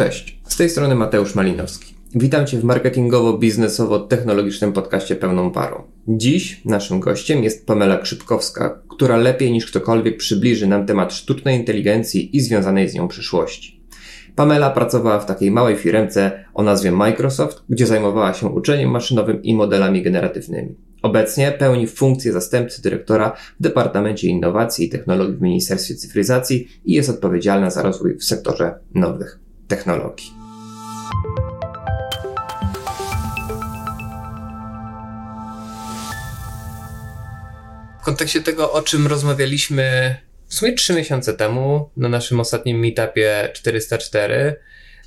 Cześć, z tej strony Mateusz Malinowski. Witam Cię w marketingowo-biznesowo-technologicznym podcaście pełną parą. Dziś naszym gościem jest Pamela Krzypkowska, która lepiej niż ktokolwiek przybliży nam temat sztucznej inteligencji i związanej z nią przyszłości. Pamela pracowała w takiej małej firmce o nazwie Microsoft, gdzie zajmowała się uczeniem maszynowym i modelami generatywnymi. Obecnie pełni funkcję zastępcy dyrektora w Departamencie Innowacji i Technologii w Ministerstwie Cyfryzacji i jest odpowiedzialna za rozwój w sektorze nowych technologii. W kontekście tego, o czym rozmawialiśmy w sumie trzy miesiące temu na naszym ostatnim meetupie 404,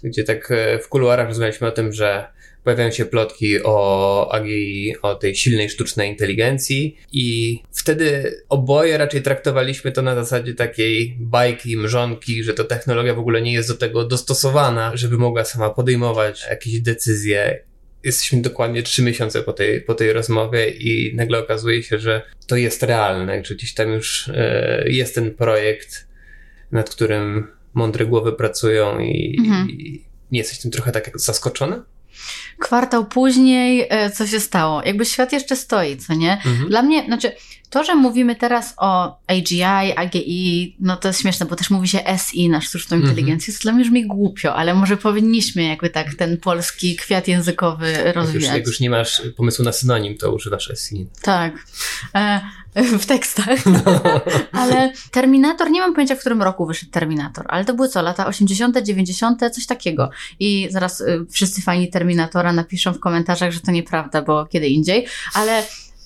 gdzie tak e, w kuluarach rozmawialiśmy o tym, że pojawiają się plotki o AGI, o tej silnej sztucznej inteligencji i wtedy oboje raczej traktowaliśmy to na zasadzie takiej bajki, mrzonki, że to technologia w ogóle nie jest do tego dostosowana, żeby mogła sama podejmować jakieś decyzje. Jesteśmy dokładnie trzy miesiące po tej, po tej rozmowie i nagle okazuje się, że to jest realne, że gdzieś tam już e, jest ten projekt, nad którym mądre głowy pracują i, mhm. i nie jesteś tym trochę tak zaskoczony? Kwartał później, e, co się stało? Jakby świat jeszcze stoi, co nie? Mhm. Dla mnie, znaczy, to, że mówimy teraz o AGI, AGI, no to jest śmieszne, bo też mówi się SI na sztuczną mhm. inteligencję, to dla mnie brzmi głupio, ale może powinniśmy jakby tak ten polski kwiat językowy rozwijać. Jak już, już nie masz pomysłu na synonim, to używasz SI. Tak. E, w tekstach. No. ale Terminator, nie mam pojęcia, w którym roku wyszedł Terminator, ale to były co, lata 80., 90., coś takiego. I zaraz y, wszyscy fajni Terminatora napiszą w komentarzach, że to nieprawda, bo kiedy indziej, ale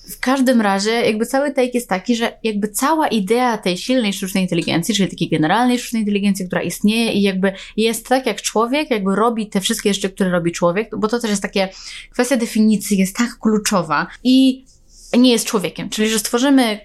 w każdym razie, jakby cały take jest taki, że jakby cała idea tej silnej sztucznej inteligencji, czyli takiej generalnej sztucznej inteligencji, która istnieje i jakby jest tak jak człowiek, jakby robi te wszystkie rzeczy, które robi człowiek, bo to też jest takie, kwestia definicji jest tak kluczowa i nie jest człowiekiem. Czyli, że stworzymy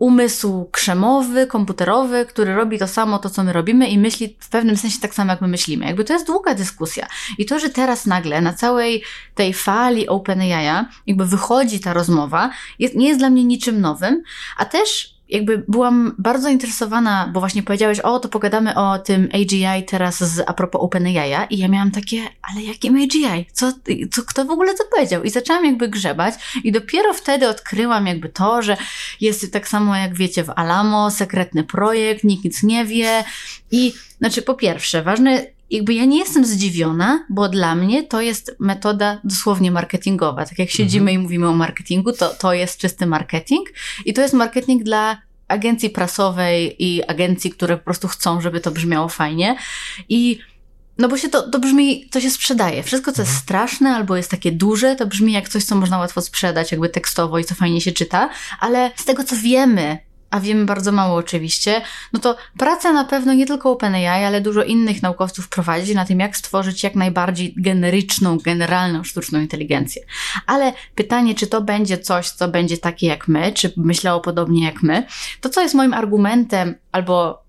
umysł krzemowy, komputerowy, który robi to samo, to co my robimy i myśli w pewnym sensie tak samo, jak my myślimy. Jakby to jest długa dyskusja. I to, że teraz nagle na całej tej fali OpenAI jakby wychodzi ta rozmowa, jest, nie jest dla mnie niczym nowym, a też jakby byłam bardzo interesowana, bo właśnie powiedziałeś, o, to pogadamy o tym AGI teraz z, a propos OpenAI i ja miałam takie, ale jakim AGI? Co, co, kto w ogóle to powiedział? I zaczęłam jakby grzebać i dopiero wtedy odkryłam jakby to, że jest tak samo jak wiecie w Alamo, sekretny projekt, nikt nic nie wie i znaczy po pierwsze, ważne jakby ja nie jestem zdziwiona, bo dla mnie to jest metoda dosłownie marketingowa. Tak jak siedzimy mhm. i mówimy o marketingu, to, to jest czysty marketing i to jest marketing dla agencji prasowej i agencji, które po prostu chcą, żeby to brzmiało fajnie. I no bo się to, to brzmi, to się sprzedaje. Wszystko, co jest mhm. straszne albo jest takie duże, to brzmi jak coś, co można łatwo sprzedać, jakby tekstowo i co fajnie się czyta, ale z tego, co wiemy a wiemy bardzo mało oczywiście, no to praca na pewno nie tylko OpenAI, ale dużo innych naukowców prowadzi na tym, jak stworzyć jak najbardziej generyczną, generalną sztuczną inteligencję. Ale pytanie, czy to będzie coś, co będzie takie jak my, czy myślało podobnie jak my, to co jest moim argumentem, albo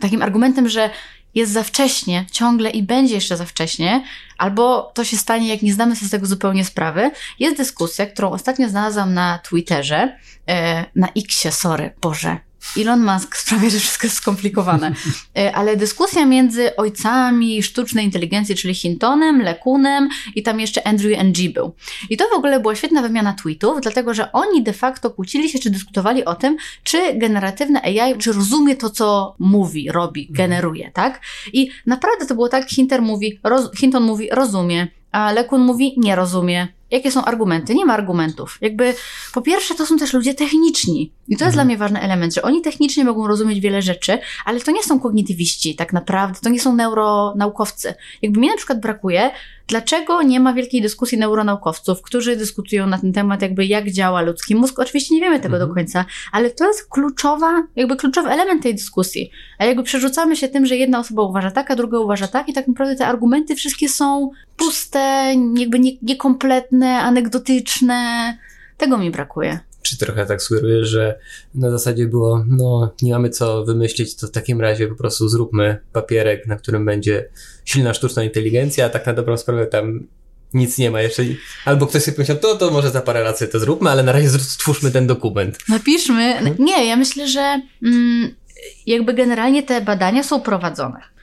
takim argumentem, że jest za wcześnie, ciągle i będzie jeszcze za wcześnie, albo to się stanie, jak nie zdamy sobie z tego zupełnie sprawy. Jest dyskusja, którą ostatnio znalazłam na Twitterze, e, na Xie, sorry, Boże, Elon Musk sprawia, że wszystko jest skomplikowane. E, ale dyskusja między ojcami sztucznej inteligencji, czyli Hintonem, Lekunem i tam jeszcze Andrew Ng był. I to w ogóle była świetna wymiana tweetów, dlatego że oni de facto kłócili się, czy dyskutowali o tym, czy generatywne AI, czy rozumie to, co mówi, robi, mhm. generuje, tak? I naprawdę to było tak, Hinter mówi, roz, Hinton mówi, rozumie, a Lekun mówi, nie rozumie. Jakie są argumenty? Nie ma argumentów. Jakby, po pierwsze, to są też ludzie techniczni. I to jest mhm. dla mnie ważny element, że oni technicznie mogą rozumieć wiele rzeczy, ale to nie są kognitywiści tak naprawdę, to nie są neuronaukowcy. Jakby mi na przykład brakuje, dlaczego nie ma wielkiej dyskusji neuronaukowców, którzy dyskutują na ten temat, jakby jak działa ludzki mózg. Oczywiście nie wiemy tego mhm. do końca, ale to jest kluczowa, jakby kluczowy element tej dyskusji. A jakby przerzucamy się tym, że jedna osoba uważa tak, a druga uważa tak i tak naprawdę te argumenty wszystkie są puste, jakby nie, niekompletne, anegdotyczne. Tego mi brakuje czy trochę tak sugerujesz, że na zasadzie było, no nie mamy co wymyślić, to w takim razie po prostu zróbmy papierek, na którym będzie silna sztuczna inteligencja, a tak na dobrą sprawę tam nic nie ma jeszcze. Albo ktoś sobie pomyślał, to, to może za parę lat sobie to zróbmy, ale na razie stwórzmy ten dokument. Napiszmy. Hmm? Nie, ja myślę, że mm, jakby generalnie te badania są prowadzone.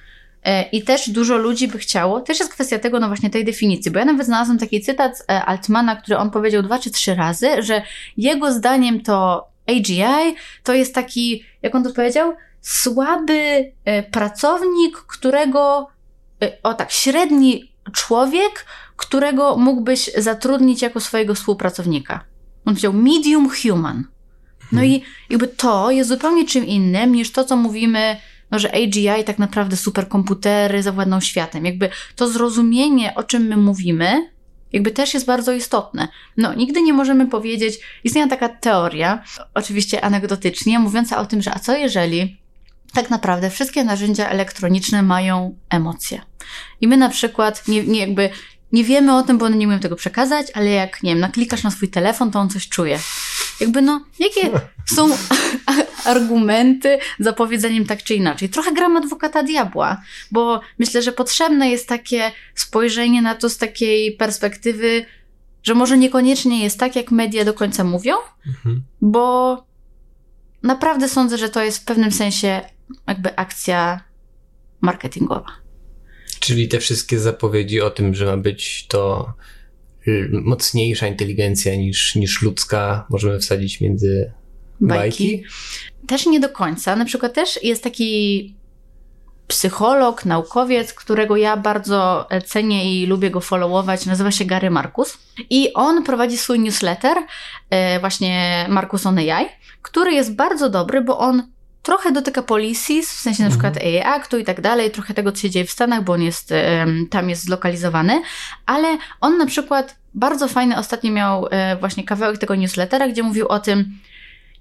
E, I też dużo ludzi by chciało, też jest kwestia tego, no właśnie tej definicji, bo ja nawet znalazłam taki cytat z e, Altmana, który on powiedział dwa czy trzy razy, że jego zdaniem to AGI to jest taki, jak on to powiedział, słaby e, pracownik, którego, o tak, średni człowiek, którego mógłbyś zatrudnić jako swojego współpracownika. On powiedział medium human. No hmm. i jakby to jest zupełnie czym innym niż to, co mówimy no, że AGI tak naprawdę superkomputery zawładną światem. Jakby to zrozumienie, o czym my mówimy, jakby też jest bardzo istotne. No, nigdy nie możemy powiedzieć, istnieje taka teoria, oczywiście anegdotycznie, mówiąca o tym, że a co jeżeli tak naprawdę wszystkie narzędzia elektroniczne mają emocje. I my na przykład nie, nie jakby nie wiemy o tym, bo one nie umieją tego przekazać, ale jak, nie wiem, naklikasz na swój telefon, to on coś czuje. Jakby no, jakie są argumenty za powiedzeniem tak czy inaczej? Trochę gram adwokata diabła, bo myślę, że potrzebne jest takie spojrzenie na to z takiej perspektywy, że może niekoniecznie jest tak, jak media do końca mówią, mhm. bo naprawdę sądzę, że to jest w pewnym sensie jakby akcja marketingowa. Czyli te wszystkie zapowiedzi o tym, że ma być to mocniejsza inteligencja niż, niż ludzka, możemy wsadzić między bajki. bajki. Też nie do końca. Na przykład też jest taki psycholog, naukowiec, którego ja bardzo cenię i lubię go followować, nazywa się Gary Markus. I on prowadzi swój newsletter, y, właśnie Markus on AI, który jest bardzo dobry, bo on trochę dotyka policies, w sensie na mhm. przykład AI Actu i tak dalej, trochę tego, co się dzieje w Stanach, bo on jest, tam jest zlokalizowany, ale on na przykład bardzo fajny ostatnio miał e, właśnie kawałek tego newslettera, gdzie mówił o tym,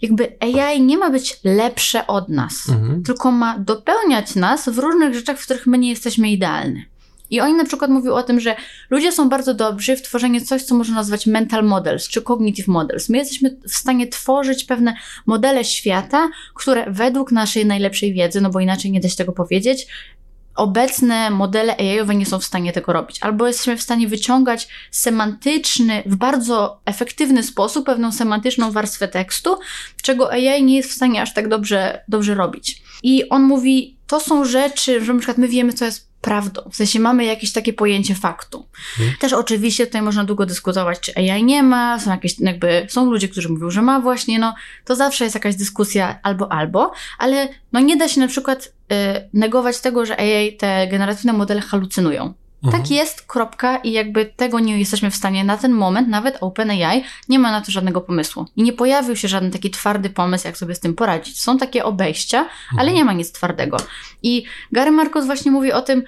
jakby AI nie ma być lepsze od nas, mhm. tylko ma dopełniać nas w różnych rzeczach, w których my nie jesteśmy idealni. I oni na przykład mówią o tym, że ludzie są bardzo dobrzy w tworzeniu coś, co można nazwać mental models czy cognitive models. My jesteśmy w stanie tworzyć pewne modele świata, które według naszej najlepszej wiedzy, no bo inaczej nie da się tego powiedzieć, obecne modele AI-owe nie są w stanie tego robić. Albo jesteśmy w stanie wyciągać semantyczny, w bardzo efektywny sposób pewną semantyczną warstwę tekstu, czego AI nie jest w stanie aż tak dobrze, dobrze robić. I on mówi, to są rzeczy, że na przykład my wiemy, co jest prawdą. W sensie mamy jakieś takie pojęcie faktu. Hmm. Też oczywiście tutaj można długo dyskutować, czy AI nie ma, są jakieś jakby, są ludzie, którzy mówią, że ma właśnie, no to zawsze jest jakaś dyskusja albo albo, ale no nie da się na przykład y, negować tego, że AI, te generatywne modele halucynują. Tak mhm. Tak jest, kropka, i jakby tego nie jesteśmy w stanie na ten moment, nawet OpenAI nie ma na to żadnego pomysłu. I nie pojawił się żaden taki twardy pomysł, jak sobie z tym poradzić. Są takie obejścia, mhm. ale nie ma nic twardego. I Gary Marcos właśnie mówi o tym,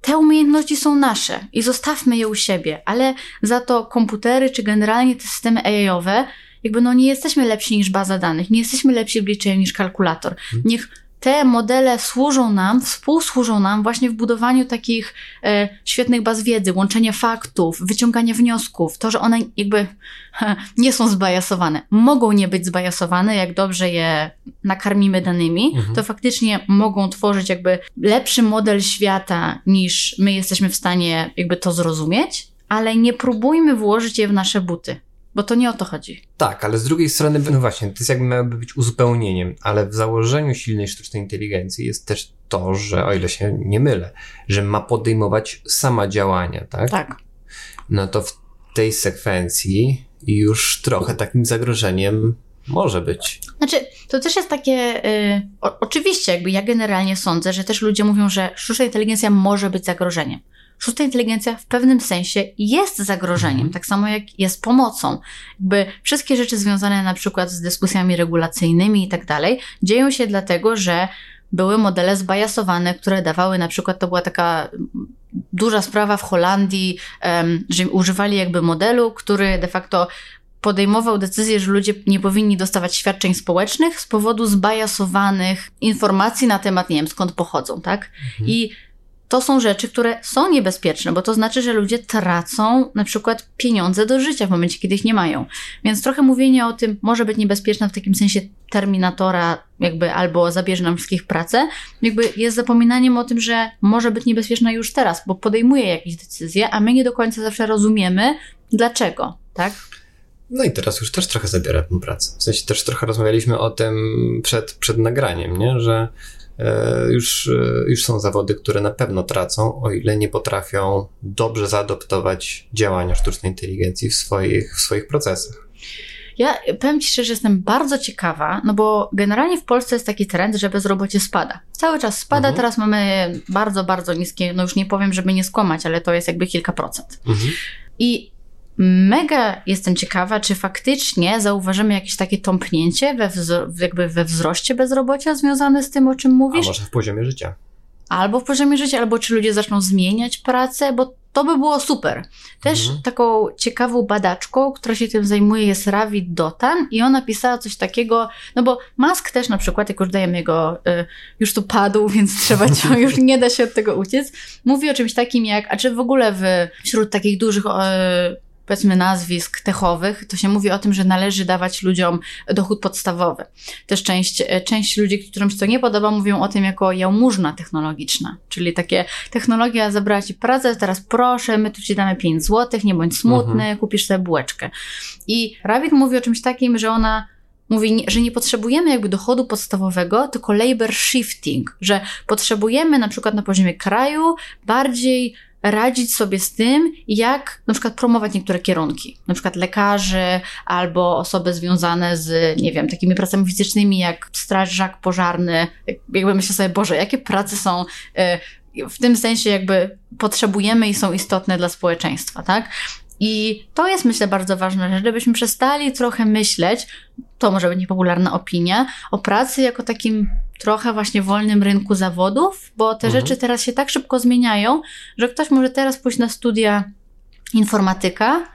te umiejętności są nasze i zostawmy je u siebie, ale za to komputery czy generalnie te systemy AI-owe, jakby no nie jesteśmy lepsi niż baza danych, nie jesteśmy lepsi w liczeniu niż kalkulator. Mhm. Niech te modele służą nam, współsłużą nam właśnie w budowaniu takich e, świetnych baz wiedzy, łączenia faktów, wyciągania wniosków, to, że one jakby nie są zbajasowane. Mogą nie być zbajasowane, jak dobrze je nakarmimy danymi, mhm. to faktycznie mogą tworzyć jakby lepszy model świata niż my jesteśmy w stanie jakby to zrozumieć, ale nie próbujmy włożyć je w nasze buty. Bo to nie o to chodzi. Tak, ale z drugiej strony, no właśnie, to jest jakby miałoby być uzupełnieniem, ale w założeniu silnej sztucznej inteligencji jest też to, że, o ile się nie mylę, że ma podejmować sama działania, tak? Tak. No to w tej sekwencji już trochę takim zagrożeniem może być. Znaczy, to też jest takie. Yy, o, oczywiście, jakby ja generalnie sądzę, że też ludzie mówią, że sztuczna inteligencja może być zagrożeniem sztuczna inteligencja w pewnym sensie jest zagrożeniem, mhm. tak samo jak jest pomocą. Jakby wszystkie rzeczy związane na przykład z dyskusjami regulacyjnymi i tak dalej, dzieją się dlatego, że były modele zbajasowane, które dawały na przykład, to była taka duża sprawa w Holandii, że używali jakby modelu, który de facto podejmował decyzję, że ludzie nie powinni dostawać świadczeń społecznych z powodu zbajasowanych informacji na temat, nie wiem, skąd pochodzą, tak? Mhm. I to są rzeczy, które są niebezpieczne, bo to znaczy, że ludzie tracą na przykład pieniądze do życia w momencie, kiedy ich nie mają. Więc trochę mówienie o tym może być niebezpieczne w takim sensie terminatora, jakby albo zabierze nam wszystkich pracę, jakby jest zapominaniem o tym, że może być niebezpieczna już teraz, bo podejmuje jakieś decyzje, a my nie do końca zawsze rozumiemy, dlaczego, tak? No i teraz już też trochę zabiera tę pracę. W sensie też trochę rozmawialiśmy o tym przed, przed nagraniem, nie? że już, e, już są zawody, które na pewno tracą, o ile nie potrafią dobrze zaadoptować działania sztucznej inteligencji w swoich, w swoich procesach. Ja powiem Ci szczerze, że jestem bardzo ciekawa, no bo generalnie w Polsce jest taki trend, że bezrobocie spada. Cały czas spada, mhm. teraz mamy bardzo, bardzo niskie, no już nie powiem, żeby nie skłamać, ale to jest jakby kilka procent. Mhm. I mega jestem ciekawa, czy faktycznie zauważymy jakieś takie tąpnięcie we, jakby we wzroście bezrobocia związane z tym, o czym mówisz. A może w poziomie życia. Albo w poziomie życia, albo czy ludzie zaczną zmieniać pracę, bo to by było super. Też mhm. taką ciekawą badaczką, która się tym zajmuje, jest Ravi Dotan i ona pisała coś takiego, no bo Musk też na przykład, jak już dajemy jego, y, już tu padł, więc trzeba cię, już nie da się od tego uciec, mówi o czymś takim jak, a czy w ogóle w, wśród takich dużych y, powiedzmy nazwisk techowych, to się mówi o tym, że należy dawać ludziom dochód podstawowy. Też część, część ludzi, którym się to nie podoba, mówią o tym jako jałmużna technologiczna, czyli takie technologia zabrała ci pracę, teraz proszę, my tu ci damy 5 złotych, nie bądź smutny, mhm. kupisz sobie bułeczkę. I Rawik mówi o czymś takim, że ona mówi, że nie potrzebujemy jakby dochodu podstawowego, tylko labor shifting, że potrzebujemy na przykład na poziomie kraju bardziej radzić sobie z tym, jak na przykład promować niektóre kierunki, na przykład lekarzy albo osoby związane z, nie wiem, takimi pracami fizycznymi jak strażak pożarny. Jakby myślę sobie, Boże, jakie prace są y, w tym sensie jakby potrzebujemy i są istotne dla społeczeństwa, tak? I to jest, myślę, bardzo ważne, żebyśmy przestali trochę myśleć, to może być niepopularna opinia, o pracy jako takim trochę właśnie wolnym rynku zawodów, bo te mhm. rzeczy teraz się tak szybko zmieniają, że ktoś może teraz pójść na studia informatyka,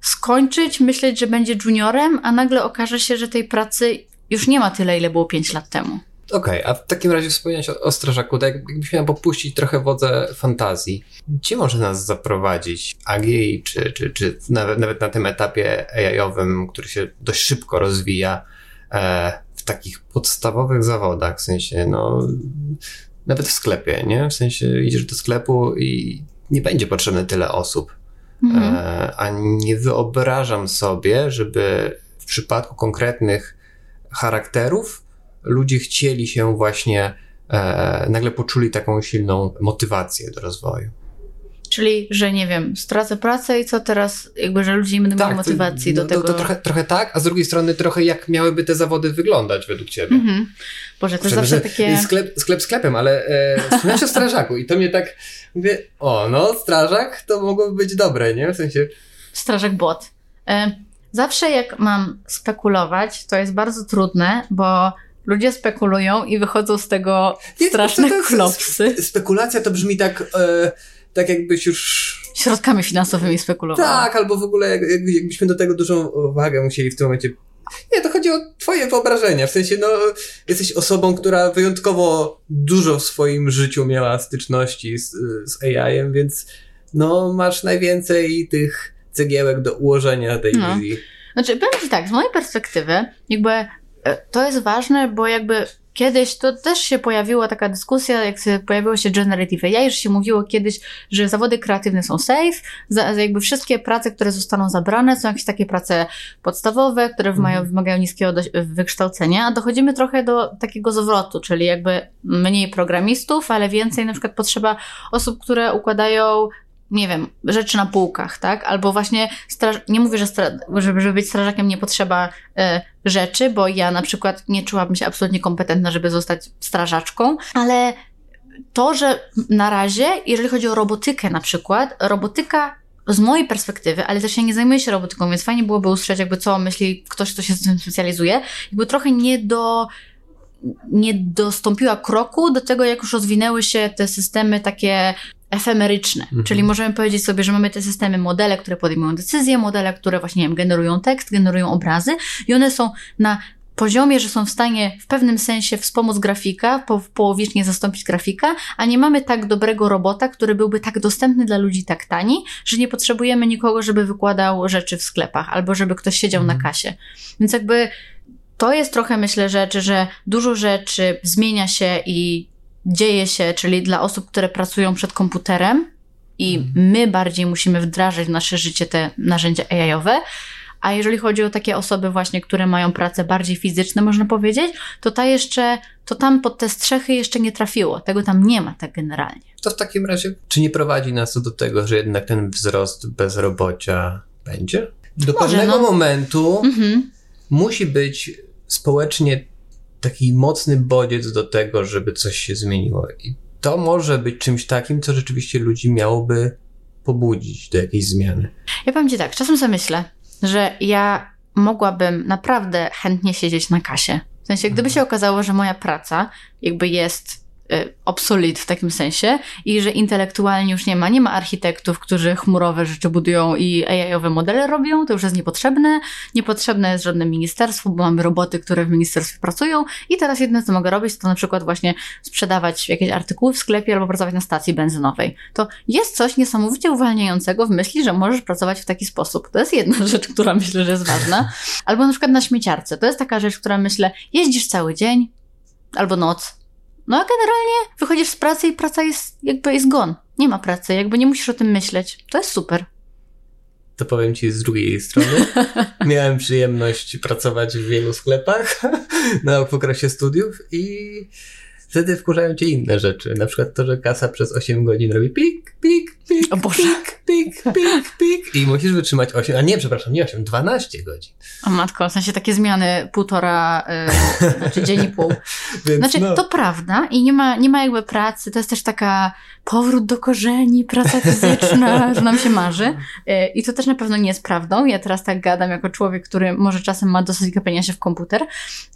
skończyć, myśleć, że będzie juniorem, a nagle okaże się, że tej pracy już nie ma tyle, ile było 5 lat temu. Okej, okay, a w takim razie wspomniałeś o, o strażaku, tak jakbyś miał popuścić trochę wodze fantazji. Gdzie może nas zaprowadzić AGI, czy, czy, czy nawet, nawet na tym etapie AI-owym, który się dość szybko rozwija, e, w takich podstawowych zawodach, w sensie, no, nawet w sklepie, nie? W sensie idziesz do sklepu i nie będzie potrzebne tyle osób. Mhm. E, a nie wyobrażam sobie, żeby w przypadku konkretnych charakterów ludzie chcieli się właśnie, e, nagle poczuli taką silną motywację do rozwoju. Czyli, że nie wiem, stracę pracę i co teraz, jakby, że ludzie nie będą tak, mieli motywacji to, do tego. To, to trochę, trochę tak, a z drugiej strony trochę jak miałyby te zawody wyglądać według ciebie? Mhm. Boże, to zawsze takie... Sklep, sklep sklepem, ale e, o strażaku i to mnie tak, mówię, o no, strażak to mogłoby być dobre, nie? W sensie... Strażak bot. E, zawsze jak mam spekulować, to jest bardzo trudne, bo ludzie spekulują i wychodzą z tego straszne klopsy. Spekulacja to brzmi tak... E, tak jakbyś już... Środkami finansowymi spekulował. Tak, albo w ogóle jak, jakbyśmy do tego dużą uwagę musieli w tym momencie nie, to chodzi o twoje wyobrażenia. W sensie, no, jesteś osobą, która wyjątkowo dużo w swoim życiu miała styczności z, z AI-em, więc no, masz najwięcej tych cegiełek do ułożenia tej no. wizji. Znaczy, powiem ci tak, z mojej perspektywy, jakby e, to jest ważne, bo jakby Kiedyś to też się pojawiła taka dyskusja, jak się pojawiło się Generative AI, że się mówiło kiedyś, że zawody kreatywne są safe, za, jakby wszystkie prace, które zostaną zabrane, są jakieś takie prace podstawowe, które mhm. wymagają, wymagają niskiego do, wykształcenia, a dochodzimy trochę do takiego zwrotu, czyli jakby mniej programistów, ale więcej na przykład potrzeba osób, które układają nie wiem, rzeczy na półkach, tak? Albo właśnie, nie mówię, że żeby, żeby być strażakiem nie potrzeba y, rzeczy, bo ja na przykład nie czułabym się absolutnie kompetentna, żeby zostać strażaczką, ale to, że na razie, jeżeli chodzi o robotykę na przykład, robotyka z mojej perspektywy, ale też ja nie zajmuję się robotyką, więc fajnie byłoby usłyszeć jakby co myśli ktoś, kto się z tym specjalizuje, jakby trochę nie do nie dostąpiła kroku do tego, jak już rozwinęły się te systemy takie efemeryczne. Mhm. Czyli możemy powiedzieć sobie, że mamy te systemy, modele, które podejmują decyzje, modele, które właśnie wiem, generują tekst, generują obrazy i one są na poziomie, że są w stanie w pewnym sensie wspomóc grafika, po, połowicznie zastąpić grafika, a nie mamy tak dobrego robota, który byłby tak dostępny dla ludzi, tak tani, że nie potrzebujemy nikogo, żeby wykładał rzeczy w sklepach albo żeby ktoś siedział mhm. na kasie. Więc jakby to jest trochę, myślę, rzeczy, że dużo rzeczy zmienia się i dzieje się, czyli dla osób, które pracują przed komputerem i mhm. my bardziej musimy wdrażać w nasze życie te narzędzia AI-owe, A jeżeli chodzi o takie osoby właśnie, które mają prace bardziej fizyczne, można powiedzieć, to ta jeszcze, to tam pod te strzechy jeszcze nie trafiło. Tego tam nie ma tak generalnie. To w takim razie, czy nie prowadzi nas to do tego, że jednak ten wzrost bezrobocia będzie? Do Może, pewnego no. momentu Mhm. musi być społecznie taki mocny bodziec do tego, żeby coś się zmieniło. I to może być czymś takim, co rzeczywiście ludzi miałoby pobudzić do jakiejś zmiany. Ja powiem Ci tak, czasem sobie myślę, że ja mogłabym naprawdę chętnie siedzieć na kasie. W sensie, gdyby się okazało, że moja praca jakby jest y, obsolet w takim sensie i że intelektualnie już nie ma, nie ma architektów, którzy chmurowe rzeczy budują i AI-owe modele robią, to już jest niepotrzebne. Niepotrzebne jest żadne ministerstwo, bo mamy roboty, które w ministerstwie pracują i teraz jedyne, co mogę robić, to na przykład właśnie sprzedawać jakieś artykuły w sklepie albo pracować na stacji benzynowej. To jest coś niesamowicie uwalniającego w myśli, że możesz pracować w taki sposób. To jest jedna rzecz, która myślę, że jest ważna. Albo na przykład na śmieciarce. To jest taka rzecz, która myślę, jeździsz cały dzień albo noc. No a generalnie wychodzisz z pracy i praca jest jakby jest gone. Nie ma pracy, jakby nie musisz o tym myśleć. To jest super. To powiem ci z drugiej strony. Miałem przyjemność pracować w wielu sklepach na w okresie studiów i wtedy wkurzają cię inne rzeczy. Na przykład to, że kasa przez 8 godzin robi pik, pik, pik, O Boże. pik, pik, pik, pik i musisz wytrzymać 8, a nie, przepraszam, nie 8, 12 godzin. O matko, w sensie takie zmiany półtora, yy, znaczy dzień i pół. Więc Znaczy, no, to prawda i nie ma, nie ma jakby pracy, to jest też taka powrót do korzeni, praca fizyczna, że nam się marzy. Yy, I to też na pewno nie jest prawdą. Ja teraz tak gadam jako człowiek, który może czasem ma dosyć gapienia się w komputer.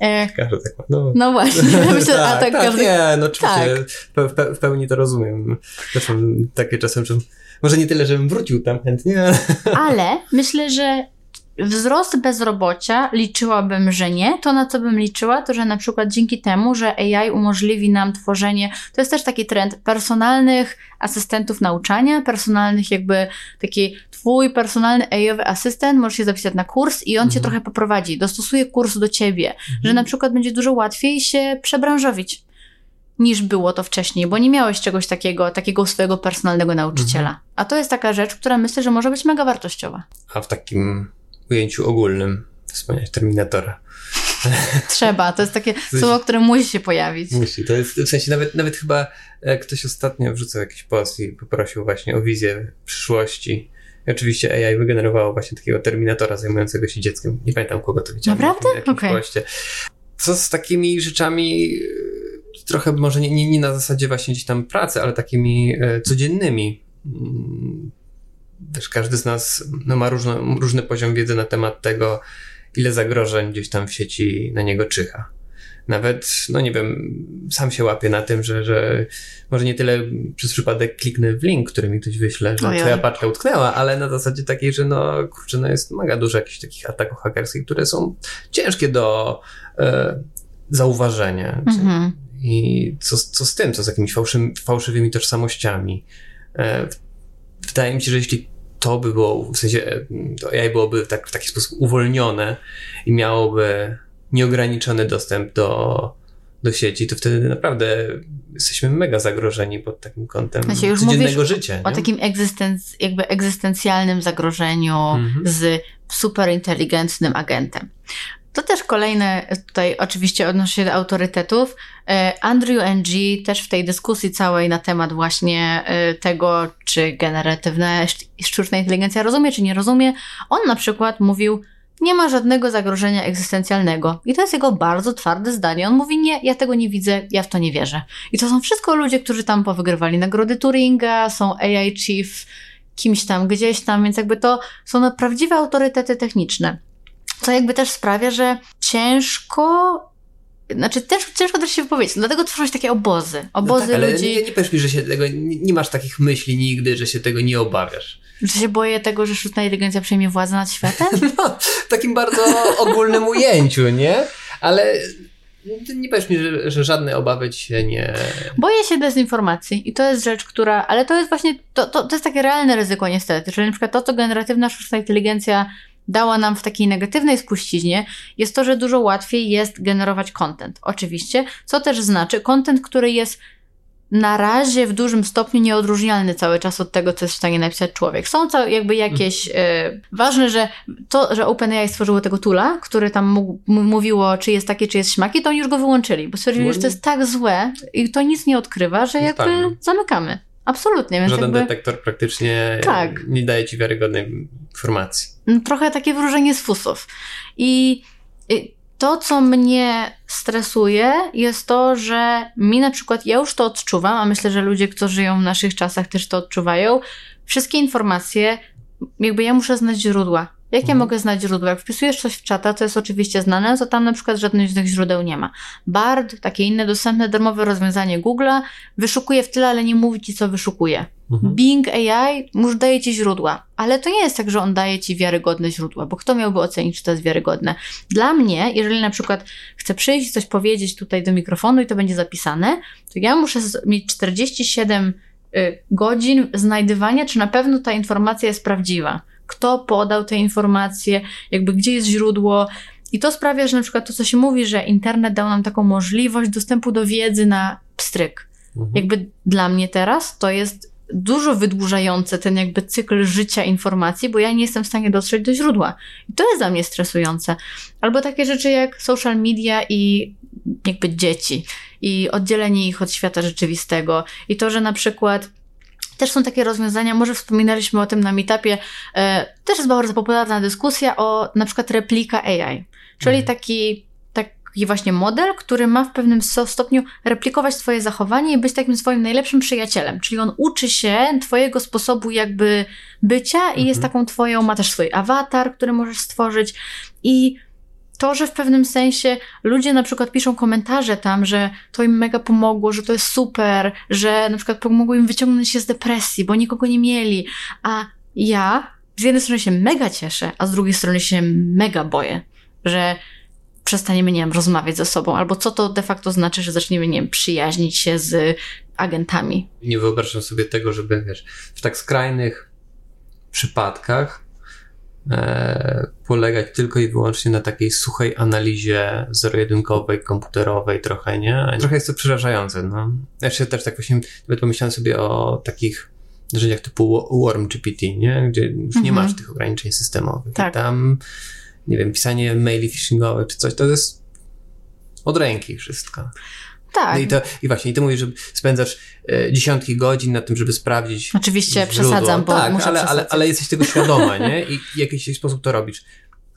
Yy, każdy tak ma. No. no właśnie, myślę, a tak, każdy... Nie, no oczywiście, w, pe- w pełni to rozumiem. Czasem takie czasem, że może nie tyle, żebym wrócił tam chętnie, ale Ale myślę, że wzrost bezrobocia liczyłabym, że nie. To, na co bym liczyła, to że na przykład dzięki temu, że AI umożliwi nam tworzenie, to jest też taki trend personalnych asystentów nauczania, personalnych jakby taki twój personalny AI-owy asystent, możesz się zapisać na kurs i on cię Mhm. trochę poprowadzi, dostosuje kurs do ciebie, że na przykład będzie dużo łatwiej się przebranżowić niż było to wcześniej, bo nie miałeś czegoś takiego, takiego swojego personalnego nauczyciela. A to jest taka rzecz, która myślę, że może być mega wartościowa. a w takim ujęciu ogólnym wspomniałeś Terminatora. Trzeba, to jest takie słowo, które musi się pojawić. Musi, to jest, w sensie nawet, nawet chyba ktoś ostatnio wrzucał jakiś post i poprosił właśnie o wizję przyszłości. I oczywiście AI wygenerowało właśnie takiego Terminatora zajmującego się dzieckiem. Nie pamiętam kogo to widziałem. Naprawdę? Okej. poście. Co z takimi rzeczami trochę może nie, nie, nie na zasadzie właśnie gdzieś tam pracy, ale takimi e, codziennymi. Mm, Wiesz, każdy z nas no, ma różno, różny poziom wiedzy na temat tego, ile zagrożeń gdzieś tam w sieci na niego czyha. Nawet, no nie wiem, sam się łapię na tym, że, że może nie tyle przez przypadek kliknę w link, który mi ktoś wyśle, że Ojoj. twoja paczka utknęła, ale na zasadzie takiej, że no kurczę, no jest mega dużo jakichś takich ataków hakerskich, które są ciężkie do e, zauważenia. Mhm. I co, co z tym, co z jakimiś fałszym, fałszywymi tożsamościami? E, wydaje mi się, że jeśli to by było, w sensie e, to AI byłoby tak, w taki sposób uwolnione i miałoby nieograniczony dostęp do, do sieci, to wtedy naprawdę jesteśmy mega zagrożeni pod takim kątem Znaczy, już codziennego życia. O nie? takim egzystenc- jakby egzystencjalnym zagrożeniu Mhm. z superinteligentnym agentem. To też kolejne, tutaj oczywiście odnosi się do autorytetów. E, Andrew Ng też w tej dyskusji całej na temat właśnie e, tego, czy generatywna szt- sztuczna inteligencja rozumie, czy nie rozumie, on na przykład mówił, nie ma żadnego zagrożenia egzystencjalnego. I to jest jego bardzo twarde zdanie. On mówi, nie, ja tego nie widzę, ja w to nie wierzę. I to są wszystko ludzie, którzy tam powygrywali nagrody Turinga, są AI Chief, kimś tam, gdzieś tam, więc jakby to są prawdziwe autorytety techniczne. Co jakby też sprawia, że ciężko, znaczy też, ciężko też się wypowiedzieć. Dlatego tworzą się takie obozy. Obozy no tak, ale ludzi, nie, nie powiesz mi, że się tego, nie, nie masz takich myśli nigdy, że się tego nie obawiasz. że się boję tego, że sztuczna inteligencja przejmie władzę nad światem. No, w takim bardzo ogólnym ujęciu, nie? Ale nie powiesz mi, że, że żadne obawy ci się nie... Boję się dezinformacji i to jest rzecz, która, ale to jest właśnie, to, to, to jest takie realne ryzyko niestety, czyli na przykład to, co generatywna sztuczna inteligencja dała nam w takiej negatywnej spuściźnie, jest to, że dużo łatwiej jest generować content. Oczywiście, co też znaczy content, który jest na razie w dużym stopniu nieodróżnialny cały czas od tego, co jest w stanie napisać człowiek. Są to jakby jakieś... E, ważne, że to, że OpenAI stworzyło tego tula, który tam mógł, mówiło, czy jest takie, czy jest śmaki, to oni już go wyłączyli, bo stwierdzili, że to jest tak złe i to nic nie odkrywa, że jakby zamykamy. Absolutnie. Więc Żaden jakby... detektor praktycznie tak. nie daje ci wiarygodnej informacji. No, trochę takie wróżenie z fusów. I to, co mnie stresuje, jest to, że mi na przykład, ja już to odczuwam, a myślę, że ludzie, którzy żyją w naszych czasach też to odczuwają, wszystkie informacje, jakby ja muszę znać źródła. Jak ja mhm. mogę znać źródła? Jak wpisujesz coś w czata, to jest oczywiście znane, to tam na przykład żadnych z tych źródeł nie ma. Bard, takie inne dostępne darmowe rozwiązanie Google'a, wyszukuje w tyle, ale nie mówi ci, co wyszukuje. Mhm. Bing AI już daje ci źródła, ale to nie jest tak, że on daje ci wiarygodne źródła, bo kto miałby ocenić, czy to jest wiarygodne? Dla mnie, jeżeli na przykład chcę przyjść coś powiedzieć tutaj do mikrofonu i to będzie zapisane, to ja muszę mieć 47 y, godzin znajdywania, czy na pewno ta informacja jest prawdziwa kto podał te informacje, jakby gdzie jest źródło. I to sprawia, że na przykład to, co się mówi, że internet dał nam taką możliwość dostępu do wiedzy na pstryk. Mhm. Jakby dla mnie teraz to jest dużo wydłużające ten jakby cykl życia informacji, bo ja nie jestem w stanie dotrzeć do źródła. I to jest dla mnie stresujące. Albo takie rzeczy jak social media i jakby dzieci i oddzielenie ich od świata rzeczywistego. I to, że na przykład też są takie rozwiązania, może wspominaliśmy o tym na meetupie, e, też jest bardzo popularna dyskusja o na przykład replika AI, czyli mhm. taki, taki właśnie model, który ma w pewnym stopniu replikować twoje zachowanie i być takim swoim najlepszym przyjacielem, czyli on uczy się twojego sposobu jakby bycia i mhm. jest taką twoją, ma też swój awatar, który możesz stworzyć i to, że w pewnym sensie ludzie na przykład piszą komentarze tam, że to im mega pomogło, że to jest super, że na przykład pomogło im wyciągnąć się z depresji, bo nikogo nie mieli, a ja z jednej strony się mega cieszę, a z drugiej strony się mega boję, że przestaniemy, nie wiem, rozmawiać ze sobą, albo co to de facto znaczy, że zaczniemy, nie wiem, przyjaźnić się z agentami. Nie wyobrażam sobie tego, żeby, wiesz, w tak skrajnych przypadkach polegać tylko i wyłącznie na takiej suchej analizie zero-jedynkowej, komputerowej trochę, nie? Trochę jest to przerażające, no. Ja się też tak właśnie, nawet pomyślałem sobie o takich narzędziach typu Worm GPT, nie? Gdzie już mhm. nie masz tych ograniczeń systemowych. Tak. I tam, nie wiem, pisanie maili phishingowych czy coś, to jest od ręki wszystko. Tak. No i, to, I właśnie, i ty mówisz, że spędzasz e, dziesiątki godzin na tym, żeby sprawdzić. Oczywiście źródło. przesadzam, bo tak, muszę ale, ale, ale jesteś tego świadoma, nie? I w jakiś sposób to robisz.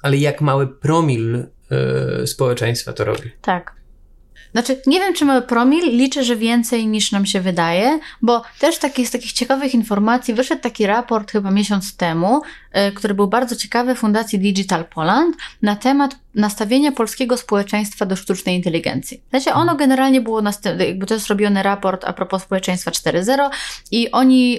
Ale jak mały promil e, społeczeństwa to robi. Tak. Znaczy, nie wiem, czy mały promil, liczę, że więcej niż nam się wydaje, bo też taki, z takich ciekawych informacji wyszedł taki raport chyba miesiąc temu, y, który był bardzo ciekawy Fundacji Digital Poland na temat nastawienia polskiego społeczeństwa do sztucznej inteligencji. Znaczy, ono generalnie było, jakby to jest robiony raport a propos społeczeństwa 4.0 i oni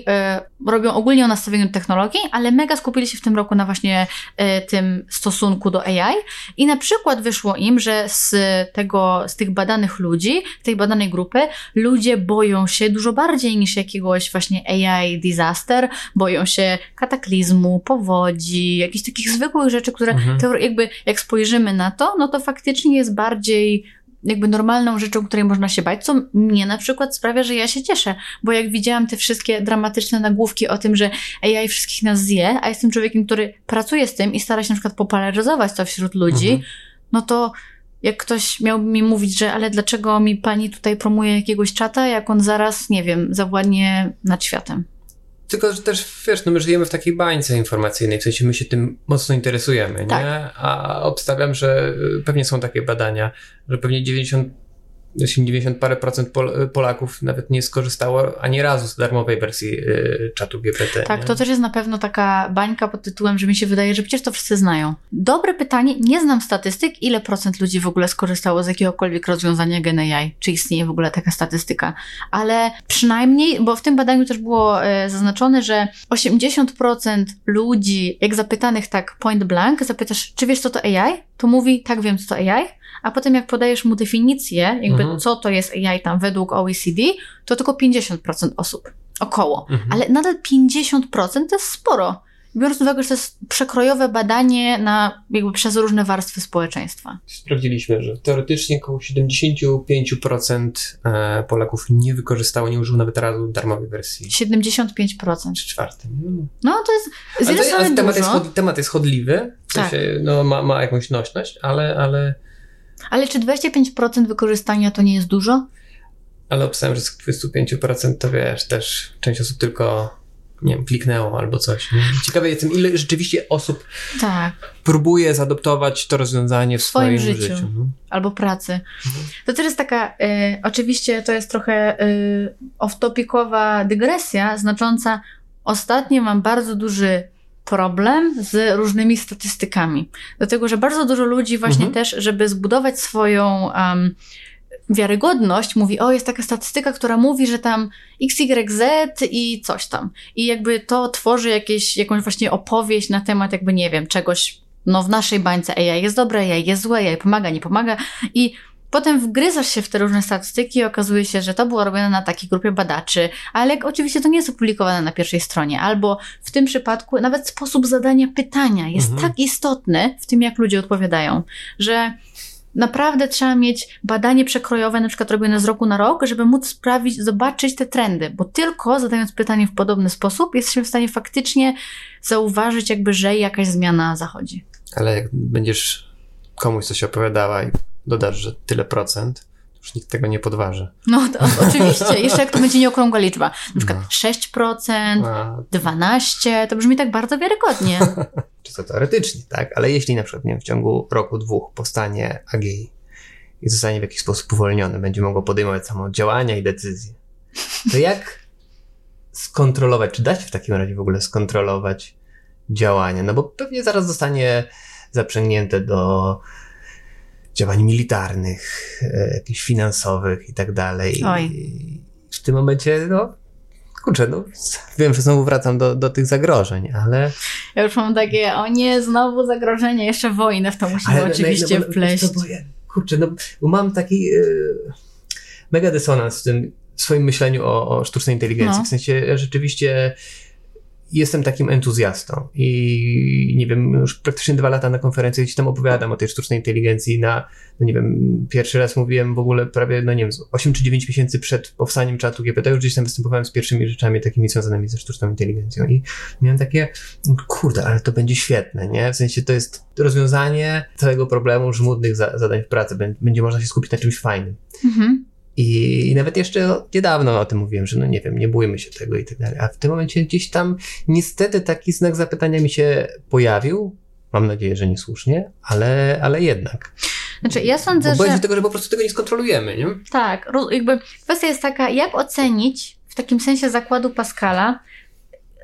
y, robią ogólnie o nastawieniu technologii, ale mega skupili się w tym roku na właśnie y, tym stosunku do AI i na przykład wyszło im, że z tego, z tych badanych ludzi, tej badanej grupy, ludzie boją się dużo bardziej niż jakiegoś właśnie AI disaster, boją się kataklizmu, powodzi, jakichś takich zwykłych rzeczy, które mhm. jakby jak spojrzymy spojrzymy na to, no to faktycznie jest bardziej jakby normalną rzeczą, której można się bać, co mnie na przykład sprawia, że ja się cieszę, bo jak widziałam te wszystkie dramatyczne nagłówki o tym, że AI wszystkich nas zje, a jestem człowiekiem, który pracuje z tym i stara się na przykład popularyzować to wśród ludzi, mhm. no to jak ktoś miałby mi mówić, że ale dlaczego mi pani tutaj promuje jakiegoś czata, jak on zaraz, nie wiem, zawładnie nad światem. Tylko, że też, wiesz, no my żyjemy w takiej bańce informacyjnej, w sensie my się tym mocno interesujemy, tak. nie? A obstawiam, że y, pewnie są takie badania, że pewnie 90 90 parę procent Pol Polaków nawet nie skorzystało ani razu z darmowej wersji y, czatu GPT. Tak, nie? to też jest na pewno taka bańka pod tytułem, że mi się wydaje, że przecież to wszyscy znają. Dobre pytanie, nie znam statystyk, ile procent ludzi w ogóle skorzystało z jakiegokolwiek rozwiązania GenAI, czy istnieje w ogóle taka statystyka, ale przynajmniej, bo w tym badaniu też było y, zaznaczone, że 80% ludzi, jak zapytanych tak point blank, zapytasz, czy wiesz co to AI? To mówi, tak wiem co to AI, a potem jak podajesz mu definicję, jakby mhm. co to jest AI tam według OECD, to tylko 50% osób. Około. Mhm. Ale nadal 50% to jest sporo. Biorąc pod uwagę, że to jest przekrojowe badanie na, jakby przez różne warstwy społeczeństwa. Sprawdziliśmy, że teoretycznie około 75% e, Polaków nie wykorzystało, nie użyło nawet razu darmowej wersji. 75%. Czy czwartym. No to jest z jednej strony temat, dużo, jest, temat jest chodliwy, w Tak. no, ma, ma jakąś nośność, ale, ale, ale czy 25% wykorzystania to nie jest dużo? ale obstałem, że z 25% to wiesz, też część osób tylko, nie wiem, kliknęło albo coś. Nie? Ciekawe jestem, ile rzeczywiście osób Tak. próbuje zaadoptować to rozwiązanie w, W swoim swoim, życiu. życiu. no. albo pracy. Mhm. To też jest taka, y, oczywiście to jest trochę y, off-topicowa dygresja, znacząca ostatnio mam bardzo duży problem z różnymi statystykami. Dlatego, że bardzo dużo ludzi właśnie Mhm. też, żeby zbudować swoją um, wiarygodność, mówi, o jest taka statystyka, która mówi, że tam XYZ i coś tam. I jakby to tworzy jakieś, jakąś właśnie opowieść na temat jakby, nie wiem, czegoś, no w naszej bańce AI jest dobre, AI jest złe, AI pomaga, nie pomaga i Potem wgryzasz się w te różne statystyki i okazuje się, że to było robione na takiej grupie badaczy, ale oczywiście to nie jest opublikowane na pierwszej stronie. Albo w tym przypadku nawet sposób zadania pytania jest Mhm. tak istotny w tym, jak ludzie odpowiadają, że naprawdę trzeba mieć badanie przekrojowe, na przykład robione z roku na rok, żeby móc sprawić, zobaczyć te trendy, bo tylko zadając pytanie w podobny sposób jesteśmy w stanie faktycznie zauważyć, jakby, że jakaś zmiana zachodzi. Ale jak będziesz komuś coś opowiadała i dodasz, że tyle procent, już nikt tego nie podważy. No to oczywiście, jeszcze jak to będzie nieokrągła liczba. Na przykład No. 6%, A, 12, to brzmi tak bardzo wiarygodnie. czysto teoretycznie, tak? Ale jeśli na przykład nie w ciągu roku, dwóch powstanie AGI i zostanie w jakiś sposób uwolniony, będzie mogło podejmować samo działania i decyzje, to jak skontrolować, czy da się w takim razie w ogóle skontrolować działania? No bo pewnie zaraz zostanie zaprzęgnięte do działań militarnych, e, jakichś finansowych i tak dalej. I w tym momencie, no, kurczę, no, wiem, że znowu wracam do, do tych zagrożeń, ale... Ja już mam takie, o nie, znowu zagrożenie, jeszcze wojnę w to musimy Ale oczywiście no, bo- wpleść. to ja- Kurczę, no mam taki e, mega dysonans w tym swoim myśleniu o, o sztucznej inteligencji. No. W sensie rzeczywiście jestem takim entuzjastą i nie wiem, już praktycznie dwa lata na konferencji gdzieś tam opowiadam o tej sztucznej inteligencji na, no nie wiem, pierwszy raz mówiłem w ogóle prawie, no nie wiem, z 8 czy 9 miesięcy przed powstaniem czatu GPT, już gdzieś tam występowałem z pierwszymi rzeczami takimi związanymi ze sztuczną inteligencją i miałem takie, kurde, ale to będzie świetne, nie? W sensie to jest rozwiązanie całego problemu żmudnych za, zadań w pracy, Bę- będzie można się skupić na czymś fajnym. Mhm. I, I nawet jeszcze niedawno o tym mówiłem, że no nie wiem, nie bójmy się tego i tak dalej. A w tym momencie gdzieś tam niestety taki znak zapytania mi się pojawił. Mam nadzieję, że niesłusznie, ale, ale jednak. Znaczy, ja sądzę, Bo że się tego, że po prostu tego nie skontrolujemy, nie? tak, jakby kwestia jest taka, jak ocenić w takim sensie zakładu Pascala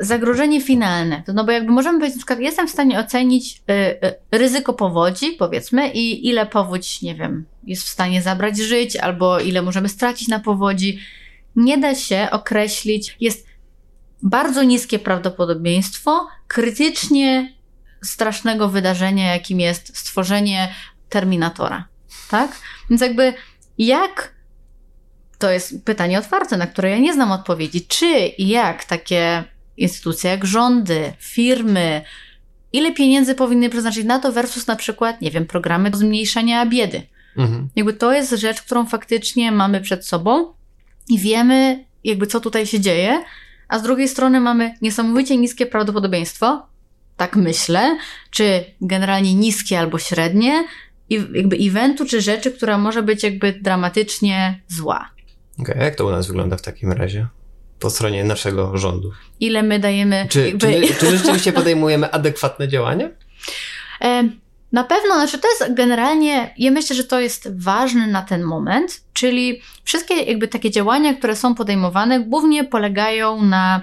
zagrożenie finalne. No bo jakby możemy powiedzieć, na przykład jestem w stanie ocenić y, y, ryzyko powodzi, powiedzmy, i ile powódź, nie wiem, jest w stanie zabrać żyć, albo ile możemy stracić na powodzi. Nie da się określić, jest bardzo niskie prawdopodobieństwo krytycznie strasznego wydarzenia, jakim jest stworzenie Terminatora. Tak? Więc jakby jak to jest pytanie otwarte, na które ja nie znam odpowiedzi. Czy i jak takie instytucje jak rządy, firmy, ile pieniędzy powinny przeznaczyć na to versus na przykład, nie wiem, programy do zmniejszenia biedy. Mhm. Jakby to jest rzecz, którą faktycznie mamy przed sobą i wiemy, jakby co tutaj się dzieje, a z drugiej strony mamy niesamowicie niskie prawdopodobieństwo, tak myślę, czy generalnie niskie albo średnie, i jakby eventu czy rzeczy, która może być jakby dramatycznie zła. Okej, a jak to u nas wygląda w takim razie? Po stronie naszego rządu. Ile my dajemy. Czy, jakby, czy, my, czy rzeczywiście podejmujemy adekwatne działania? Na pewno, znaczy to jest generalnie, ja myślę, że to jest ważne na ten moment, czyli wszystkie jakby takie działania, które są podejmowane, głównie polegają na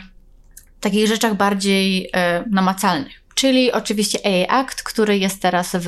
takich rzeczach bardziej e, namacalnych. Czyli oczywiście AI Act, który jest teraz w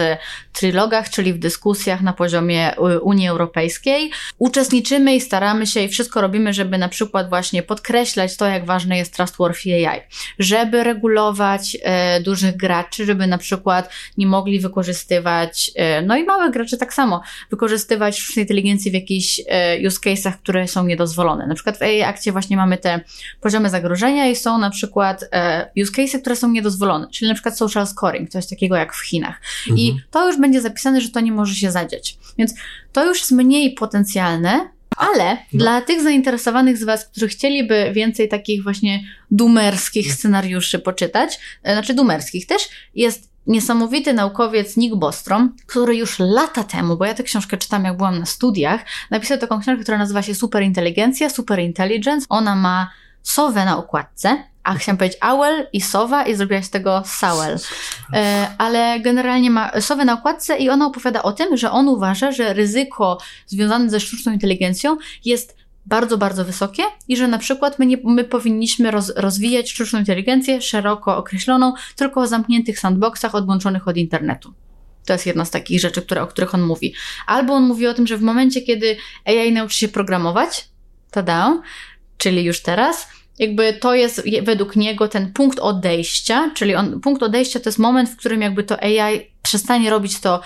trylogach, czyli w dyskusjach na poziomie y, Unii Europejskiej. Uczestniczymy i staramy się i wszystko robimy, żeby na przykład właśnie podkreślać to, jak ważne jest trustworthy AI, żeby regulować e, dużych graczy, żeby na przykład nie mogli wykorzystywać, e, no i małych graczy tak samo, wykorzystywać sztucznej inteligencji w jakichś e, use case'ach, które są niedozwolone. Na przykład w AI Akcie właśnie mamy te poziomy zagrożenia i są na przykład e, use case'y, które są niedozwolone, czyli na przykład social scoring, coś takiego jak w Chinach. Mhm. I to już będzie zapisane, że to nie może się zadziać. Więc to już jest mniej potencjalne, ale no. dla tych zainteresowanych z Was, którzy chcieliby więcej takich właśnie dumerskich scenariuszy poczytać, e, znaczy dumerskich też, jest niesamowity naukowiec Nick Bostrom, który już lata temu, bo ja tę książkę czytam jak byłam na studiach, napisał taką książkę, która nazywa się Superinteligencja, Superintelligence. Ona ma sowę na okładce, a chciałam powiedzieć owl i sowa i zrobiłaś z tego sowel. E, ale generalnie ma sowę na okładce i ona opowiada o tym, że on uważa, że ryzyko związane ze sztuczną inteligencją jest bardzo, bardzo wysokie i że na przykład my, nie, my powinniśmy roz, rozwijać sztuczną inteligencję szeroko określoną, tylko o zamkniętych sandboxach odłączonych od internetu. To jest jedna z takich rzeczy, które, o których on mówi. Albo on mówi o tym, że w momencie, kiedy AI nauczy się programować, tada, czyli już teraz, jakby to jest według niego ten punkt odejścia, czyli on, punkt odejścia to jest moment, w którym jakby to AI przestanie robić to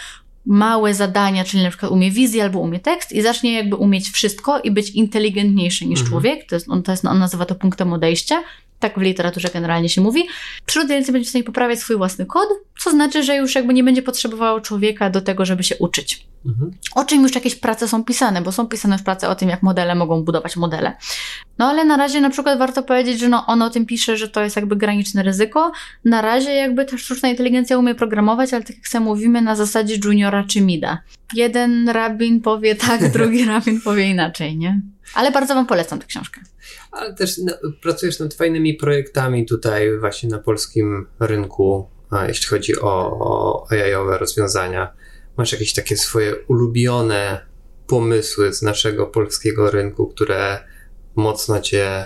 małe zadania, czyli na przykład umie wizję albo umie tekst i zacznie jakby umieć wszystko i być inteligentniejszy niż mhm. człowiek. To jest, on, to jest, on nazywa to punktem odejścia. Tak w literaturze generalnie się mówi. Przyroda będzie w stanie poprawiać swój własny kod, co znaczy, że już jakby nie będzie potrzebowało człowieka do tego, żeby się uczyć. Mhm. O czym już jakieś prace są pisane, bo są pisane już prace o tym, jak modele mogą budować modele. No ale na razie na przykład warto powiedzieć, że no, on o tym pisze, że to jest jakby graniczne ryzyko. Na razie jakby ta sztuczna inteligencja umie programować, ale tak jak sobie mówimy, na zasadzie juniora czy mida. Jeden rabin powie tak, drugi rabin powie inaczej, nie? Ale bardzo Wam polecam tę książkę. Ale też no, pracujesz nad fajnymi projektami tutaj właśnie na polskim rynku, jeśli chodzi o, o AI-owe rozwiązania masz jakieś takie swoje ulubione pomysły z naszego polskiego rynku, które mocno cię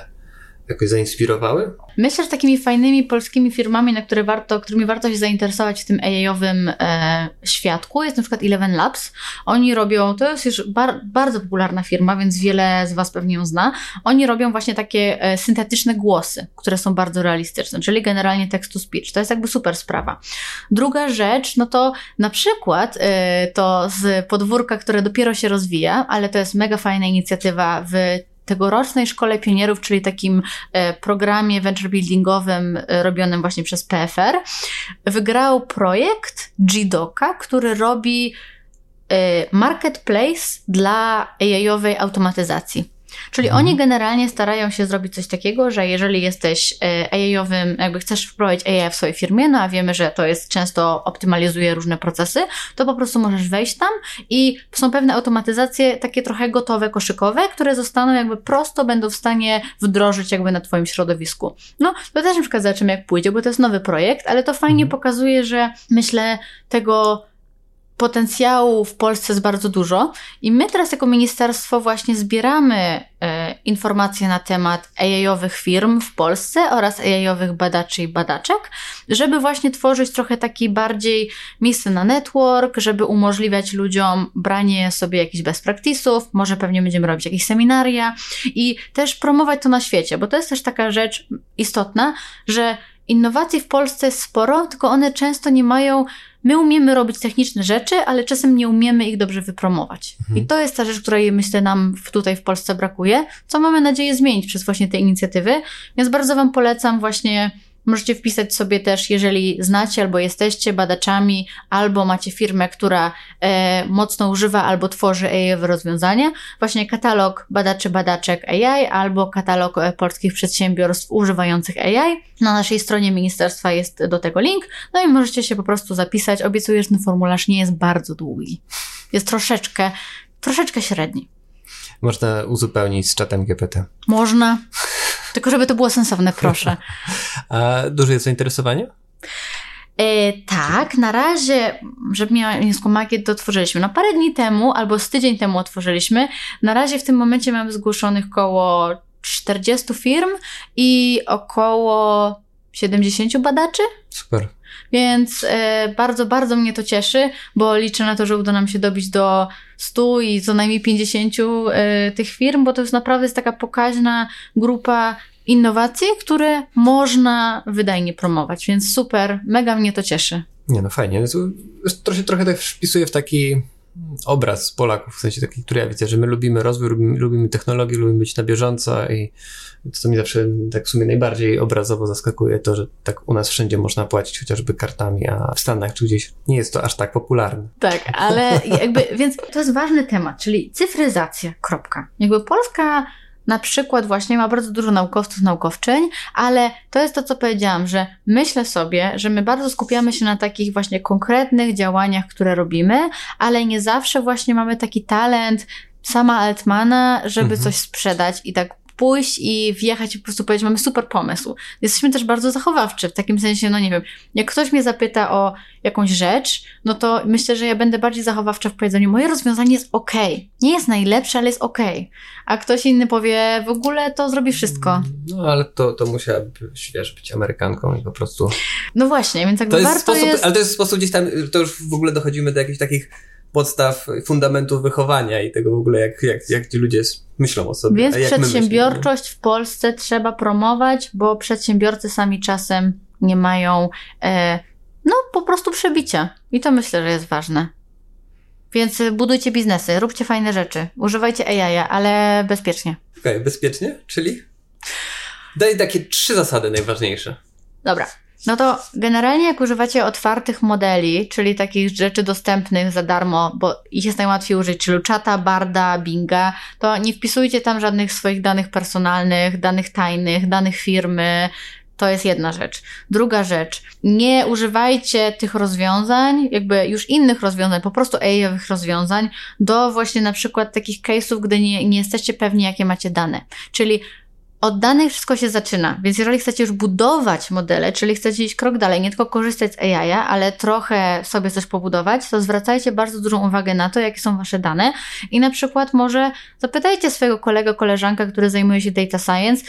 jakoś zainspirowały? Myślę, że takimi fajnymi polskimi firmami, na które warto, którymi warto się zainteresować w tym AI-owym e, świadku jest na przykład Eleven Labs. Oni robią, to jest już bar, bardzo popularna firma, więc wiele z Was pewnie ją zna. Oni robią właśnie takie e, syntetyczne głosy, które są bardzo realistyczne, czyli generalnie text to speech. To jest jakby super sprawa. Druga rzecz, no to na przykład e, to z podwórka, które dopiero się rozwija, ale to jest mega fajna inicjatywa w tegorocznej Szkole Pionierów, czyli takim e, programie venture buildingowym e, robionym właśnie przez PFR, wygrał projekt GDoka, który robi e, marketplace dla AI-owej automatyzacji. Czyli mhm. oni generalnie starają się zrobić coś takiego, że jeżeli jesteś e, AI-owym, jakby chcesz wprowadzić AI w swojej firmie, no a wiemy, że to jest często optymalizuje różne procesy, to po prostu możesz wejść tam i są pewne automatyzacje takie trochę gotowe, koszykowe, które zostaną jakby prosto, będą w stanie wdrożyć jakby na Twoim środowisku. No, to też na przykład zobaczymy jak pójdzie, bo to jest nowy projekt, ale to fajnie mhm. pokazuje, że myślę tego potencjału w Polsce jest bardzo dużo i my teraz jako ministerstwo właśnie zbieramy e, informacje na temat AI-owych firm w Polsce oraz AI-owych badaczy i badaczek, żeby właśnie tworzyć trochę taki bardziej miejsce na network, żeby umożliwiać ludziom branie sobie jakichś best practice'ów, może pewnie będziemy robić jakieś seminaria i też promować to na świecie, bo to jest też taka rzecz istotna, że innowacji w Polsce jest sporo, tylko one często nie mają My umiemy robić techniczne rzeczy, ale czasem nie umiemy ich dobrze wypromować. Mhm. I to jest ta rzecz, której myślę nam tutaj w Polsce brakuje, co mamy nadzieję zmienić przez właśnie te inicjatywy. Więc bardzo Wam polecam właśnie Możecie wpisać sobie też, jeżeli znacie albo jesteście badaczami, albo macie firmę, która e, mocno używa albo tworzy AI rozwiązania, właśnie katalog badaczy, badaczek AI, albo katalog e, polskich przedsiębiorstw używających AI. Na naszej stronie ministerstwa jest do tego link, no i możecie się po prostu zapisać. Obiecuję, że ten formularz nie jest bardzo długi. Jest troszeczkę, troszeczkę średni. Można uzupełnić z czatem GPT. Można. Tylko żeby to było sensowne, proszę. A duże jest zainteresowanie? E, tak, na razie, żeby nieską magię, to otworzyliśmy. No parę dni temu, albo z tydzień temu otworzyliśmy. Na razie w tym momencie mamy zgłoszonych około 40 firm i około 70 badaczy. Super. Więc e, bardzo, bardzo mnie to cieszy, bo liczę na to, że uda nam się dobić do 100 i co najmniej 50 e, tych firm, bo to jest naprawdę jest taka pokaźna grupa innowacji, które można wydajnie promować. Więc super, mega mnie to cieszy. Nie, no fajnie. To się trochę tak wpisuje w taki obraz Polaków, w sensie taki, który ja widzę, że my lubimy rozwój, lubimy, lubimy technologię, lubimy być na bieżąco i to, co mi zawsze tak w sumie najbardziej obrazowo zaskakuje, to, że tak u nas wszędzie można płacić chociażby kartami, a w Stanach czy gdzieś nie jest to aż tak popularne. Tak, ale jakby, więc to jest ważny temat, czyli cyfryzacja, kropka. Jakby Polska na przykład właśnie ma bardzo dużo naukowców, naukowczyń, ale to jest to, co powiedziałam, że myślę sobie, że my bardzo skupiamy się na takich właśnie konkretnych działaniach, które robimy, ale nie zawsze właśnie mamy taki talent sama Altmana, żeby mhm. coś sprzedać i tak pójść i wjechać i po prostu powiedzieć, mamy super pomysł. Jesteśmy też bardzo zachowawczy, w takim sensie, no nie wiem, jak ktoś mnie zapyta o jakąś rzecz, no to myślę, że ja będę bardziej zachowawcza w powiedzeniu, moje rozwiązanie jest ok. Nie jest najlepsze, ale jest ok. A ktoś inny powie, w ogóle to zrobi wszystko. No ale to, to musiałaby, wiesz, być Amerykanką i po prostu... No właśnie, więc jakby to jest warto sposób, jest... Ale to jest sposób gdzieś tam, to już w ogóle dochodzimy do jakichś takich podstaw, fundamentów wychowania i tego w ogóle, jak, jak, jak ci ludzie myślą o sobie. Więc przedsiębiorczość w Polsce trzeba promować, bo przedsiębiorcy sami czasem nie mają, e, no po prostu przebicia. I to myślę, że jest ważne. Więc budujcie biznesy, róbcie fajne rzeczy, używajcie AI, ale bezpiecznie. Okej, okay, bezpiecznie? Czyli? Daj takie trzy zasady najważniejsze. Dobra. No to generalnie jak używacie otwartych modeli, czyli takich rzeczy dostępnych za darmo, bo ich jest najłatwiej użyć, czyli czata, barda, binga, to nie wpisujcie tam żadnych swoich danych personalnych, danych tajnych, danych firmy, to jest jedna rzecz. Druga rzecz, nie używajcie tych rozwiązań, jakby już innych rozwiązań, po prostu AI-owych rozwiązań, do właśnie na przykład takich case'ów, gdy nie, nie jesteście pewni, jakie macie dane. Czyli od danych wszystko się zaczyna, więc jeżeli chcecie już budować modele, czyli chcecie iść krok dalej, nie tylko korzystać z AI, ale trochę sobie coś pobudować, to zwracajcie bardzo dużą uwagę na to, jakie są wasze dane. I na przykład może zapytajcie swojego kolegę, koleżanka, który zajmuje się data science,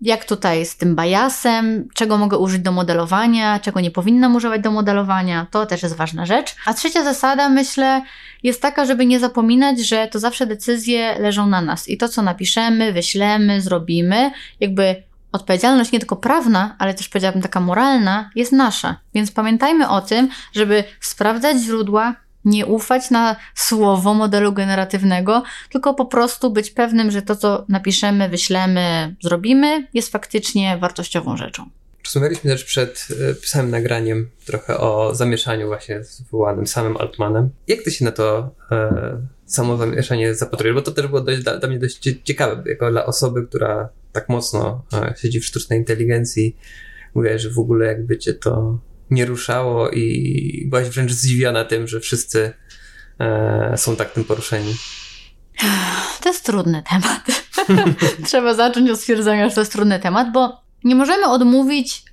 jak tutaj z tym biasem, czego mogę użyć do modelowania, czego nie powinnam używać do modelowania, to też jest ważna rzecz. A trzecia zasada, myślę, jest taka, żeby nie zapominać, że to zawsze decyzje leżą na nas i to, co napiszemy, wyślemy, zrobimy, jakby odpowiedzialność nie tylko prawna, ale też powiedziałabym taka moralna, jest nasza. Więc pamiętajmy o tym, żeby sprawdzać źródła, nie ufać na słowo modelu generatywnego, tylko po prostu być pewnym, że to, co napiszemy, wyślemy, zrobimy, jest faktycznie wartościową rzeczą. Rozmawialiśmy też przed e, samym nagraniem trochę o zamieszaniu właśnie wywołanym samym Altmanem. Jak ty się na to e, samo zamieszanie zapatrujesz? Bo to też było dość, dla, dla mnie dość ciekawe, jako dla osoby, która tak mocno e, siedzi w sztucznej inteligencji. Mówiłaś, że w ogóle jakby cię to nie ruszało i byłaś wręcz zdziwiona tym, że wszyscy e, są tak tym poruszeni. To jest trudny temat. Trzeba zacząć od stwierdzenia, że to jest trudny temat, bo nie możemy odmówić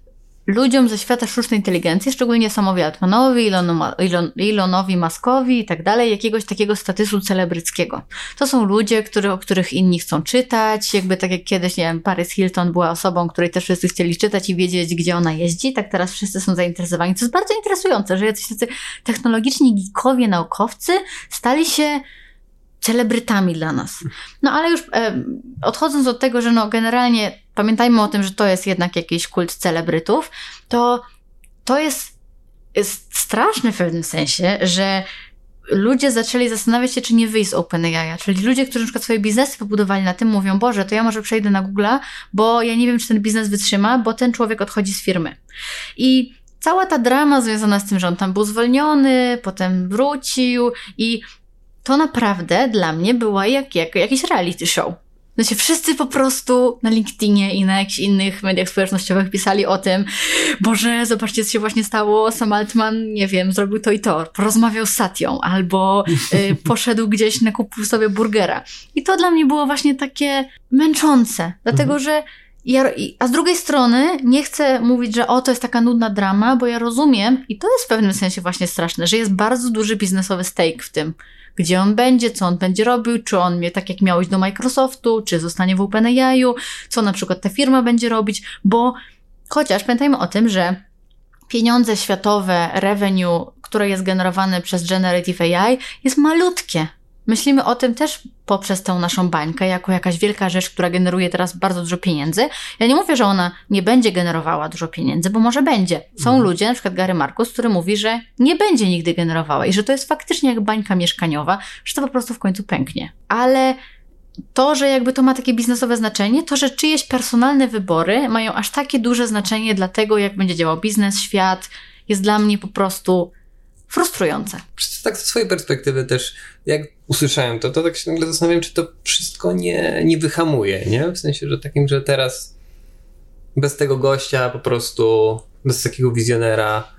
ludziom ze świata sztucznej inteligencji, szczególnie Samowi Altmanowi, Elon, Elonowi Muskowi i tak dalej, jakiegoś takiego statusu celebryckiego. To są ludzie, który, o których inni chcą czytać, jakby tak jak kiedyś, nie wiem, Paris Hilton była osobą, której też wszyscy chcieli czytać i wiedzieć, gdzie ona jeździ, tak teraz wszyscy są zainteresowani. To jest bardzo interesujące, że jacyś tacy technologiczni geekowie, naukowcy stali się celebrytami dla nas. No ale już e, odchodząc od tego, że no generalnie pamiętajmy o tym, że to jest jednak jakiś kult celebrytów, to to jest, jest straszne w pewnym sensie, że ludzie zaczęli zastanawiać się, czy nie wyjść z OpenAI. Czyli ludzie, którzy na przykład swoje biznesy pobudowali na tym, mówią, Boże, to ja może przejdę na Google'a, bo ja nie wiem, czy ten biznes wytrzyma, bo ten człowiek odchodzi z firmy. I cała ta drama związana z tym, że on tam był zwolniony, potem wrócił i to naprawdę dla mnie była jak, jak jakiś reality show. Znaczy, wszyscy po prostu na LinkedInie i na jakichś innych mediach społecznościowych pisali o tym, Boże, zobaczcie, co się właśnie stało, Sam Altman, nie wiem, zrobił to i to, porozmawiał z Satią, albo y, poszedł gdzieś, nakupił sobie burgera. I to dla mnie było właśnie takie męczące, dlatego mhm. że ja, a z drugiej strony nie chcę mówić, że o, to jest taka nudna drama, bo ja rozumiem, i to jest w pewnym sensie właśnie straszne, że jest bardzo duży biznesowy stake w tym, gdzie on będzie, co on będzie robił, czy on mnie tak jak miał iść do Microsoftu, czy zostanie w OpenAI'u, co na przykład ta firma będzie robić, bo Chociaż pamiętajmy o tym, że pieniądze światowe, revenue, które jest generowane przez Generative AI, jest malutkie. Myślimy o tym też poprzez tę naszą bańkę, jako jakaś wielka rzecz, która generuje teraz bardzo dużo pieniędzy. Ja nie mówię, że ona nie będzie generowała dużo pieniędzy, bo może będzie. Są mhm. ludzie, na przykład Gary Marcus, który mówi, że nie będzie nigdy generowała i że to jest faktycznie jak bańka mieszkaniowa, że to po prostu w końcu pęknie. Ale to, że jakby to ma takie biznesowe znaczenie, to, że czyjeś personalne wybory mają aż takie duże znaczenie dla tego, jak będzie działał biznes, świat, jest dla mnie po prostu frustrujące. Tak z swojej perspektywy też, jak usłyszałem to, to tak się nagle zastanawiam, czy to wszystko nie, nie wyhamuje, nie? W sensie, że takim, że teraz bez tego gościa po prostu, bez takiego wizjonera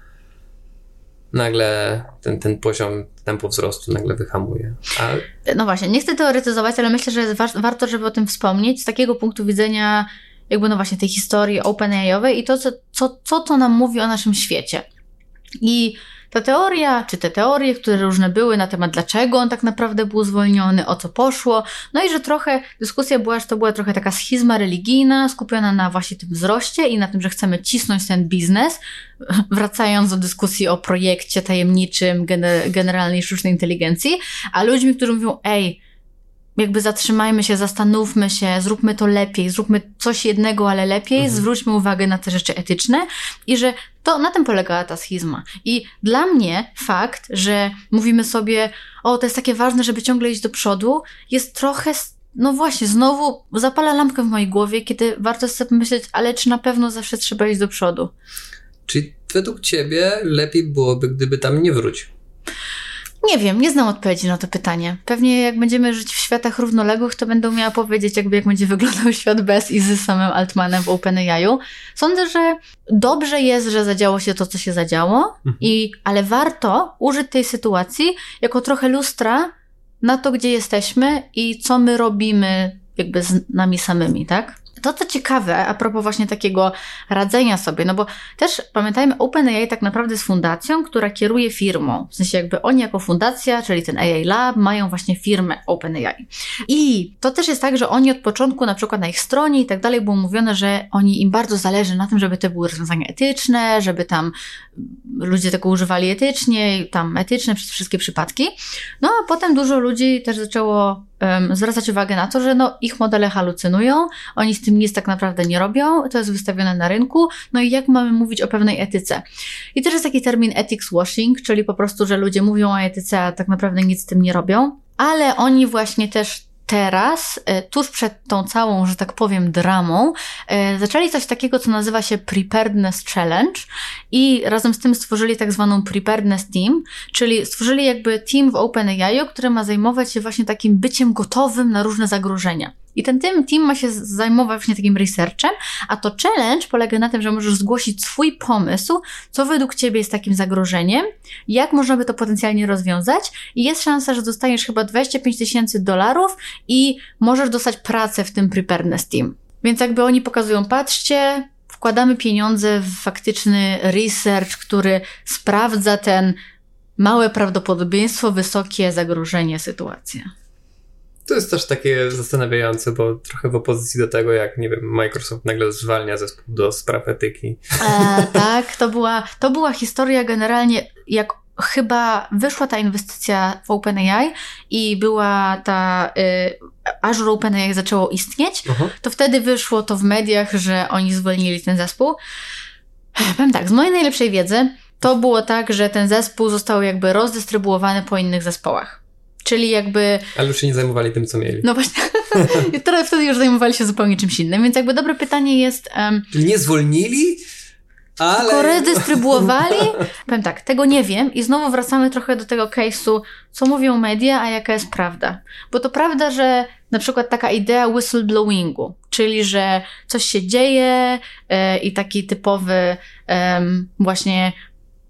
nagle ten, ten poziom tempo wzrostu nagle wyhamuje. A... No właśnie, nie chcę teoretyzować, ale myślę, że wa warto, żeby o tym wspomnieć z takiego punktu widzenia jakby no właśnie tej historii OpenAIowej i to, co, co, co to nam mówi o naszym świecie. I ta teoria, czy te teorie, które różne były na temat, dlaczego on tak naprawdę był zwolniony, o co poszło, no i że trochę dyskusja była, że to była trochę taka schizma religijna, skupiona na właśnie tym wzroście i na tym, że chcemy cisnąć ten biznes, wracając do dyskusji o projekcie tajemniczym gener generalnej sztucznej inteligencji, a ludźmi, którzy mówią, ej, jakby zatrzymajmy się, zastanówmy się, zróbmy to lepiej, zróbmy coś jednego, ale lepiej, mhm. zwróćmy uwagę na te rzeczy etyczne i że to na tym polegała ta schizma. I dla mnie fakt, że mówimy sobie, o, to jest takie ważne, żeby ciągle iść do przodu, jest trochę no właśnie, znowu zapala lampkę w mojej głowie, kiedy warto sobie pomyśleć, ale czy na pewno zawsze trzeba iść do przodu? Czy według ciebie lepiej byłoby, gdyby tam nie wrócił? Nie wiem, nie znam odpowiedzi na to pytanie. Pewnie jak będziemy żyć w światach równoległych, to będę umiała powiedzieć, jakby jak będzie wyglądał świat bez i z samym Altmanem w OpenAI'u. Sądzę, że dobrze jest, że zadziało się to, co się zadziało, mhm. i, ale warto użyć tej sytuacji jako trochę lustra na to, gdzie jesteśmy i co my robimy jakby z nami samymi, tak? To, co ciekawe, a propos właśnie takiego radzenia sobie, no bo też pamiętajmy, OpenAI tak naprawdę jest fundacją, która kieruje firmą. W sensie jakby oni jako fundacja, czyli ten AI Lab, mają właśnie firmę OpenAI. I to też jest tak, że oni od początku, na przykład na ich stronie i tak dalej, było mówione, że oni im bardzo zależy na tym, żeby to były rozwiązania etyczne, żeby tam ludzie tego używali etycznie, tam etyczne przez wszystkie przypadki. No a potem dużo ludzi też zaczęło um, zwracać uwagę na to, że no, ich modele halucynują, oni z tym nic tak naprawdę nie robią, to jest wystawione na rynku, no i jak mamy mówić o pewnej etyce? I też jest taki termin ethics washing, czyli po prostu, że ludzie mówią o etyce, a tak naprawdę nic z tym nie robią, ale oni właśnie też teraz, e, tuż przed tą całą, że tak powiem, dramą, e, zaczęli coś takiego, co nazywa się Preparedness Challenge i razem z tym stworzyli tak zwaną Preparedness Team, czyli stworzyli jakby team w OpenAI, który ma zajmować się właśnie takim byciem gotowym na różne zagrożenia. I ten team, ma się zajmować właśnie takim researchem, a to challenge polega na tym, że możesz zgłosić swój pomysł, co według Ciebie jest takim zagrożeniem, jak można by to potencjalnie rozwiązać i jest szansa, że dostaniesz chyba 25 tysięcy dolarów i możesz dostać pracę w tym preparedness team. Więc jakby oni pokazują, patrzcie, wkładamy pieniądze w faktyczny research, który sprawdza ten małe prawdopodobieństwo, wysokie zagrożenie sytuacja. To jest też takie zastanawiające, bo trochę w opozycji do tego, jak nie wiem, Microsoft nagle zwalnia zespół do spraw etyki. E, tak, to była, to była historia generalnie, jak chyba wyszła ta inwestycja w OpenAI i była ta y, Azure OpenAI zaczęło istnieć, uh-huh. to wtedy wyszło to w mediach, że oni zwolnili ten zespół. Powiem tak, z mojej najlepszej wiedzy to było tak, że ten zespół został jakby rozdystrybuowany po innych zespołach. Czyli jakby. Ale już się nie zajmowali tym, co mieli. No właśnie. Teraz wtedy już zajmowali się zupełnie czymś innym. Więc jakby dobre pytanie jest. Um, Czyli nie zwolnili? Ale... Tylko redystrybuowali? Powiem tak, tego nie wiem i znowu wracamy trochę do tego case'u, co mówią media, a jaka jest prawda. Bo to prawda, że na przykład taka idea whistleblowingu, czyli że coś się dzieje e, i taki typowy e, właśnie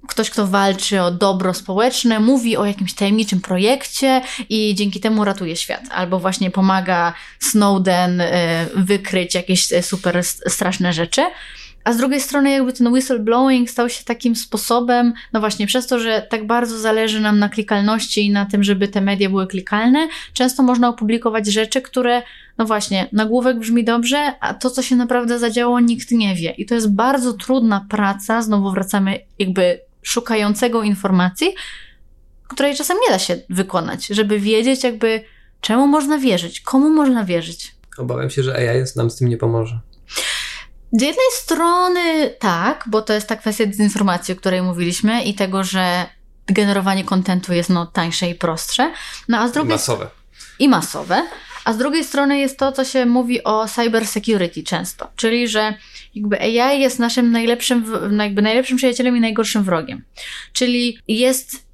ktoś, kto walczy o dobro społeczne, mówi o jakimś tajemniczym projekcie i dzięki temu ratuje świat. Albo właśnie pomaga Snowden e, wykryć jakieś e, super straszne rzeczy. a z drugiej strony jakby ten whistleblowing stał się takim sposobem, no właśnie przez to, że tak bardzo zależy nam na klikalności i na tym, żeby te media były klikalne, często można opublikować rzeczy, które, no właśnie, nagłówek brzmi dobrze, a to, co się naprawdę zadziało, nikt nie wie. I to jest bardzo trudna praca, znowu wracamy jakby szukającego informacji, której czasem nie da się wykonać, żeby wiedzieć jakby czemu można wierzyć, komu można wierzyć. Obawiam się, że AI nam z tym nie pomoże. Z jednej strony tak, bo to jest ta kwestia dezinformacji, o której mówiliśmy i tego, że generowanie kontentu jest no, tańsze i prostsze. No, a z drugiej I masowe. I masowe. A z drugiej strony jest to, co się mówi o cyber security często, czyli że jakby AI jest naszym najlepszym, jakby najlepszym przyjacielem i najgorszym wrogiem. Czyli jest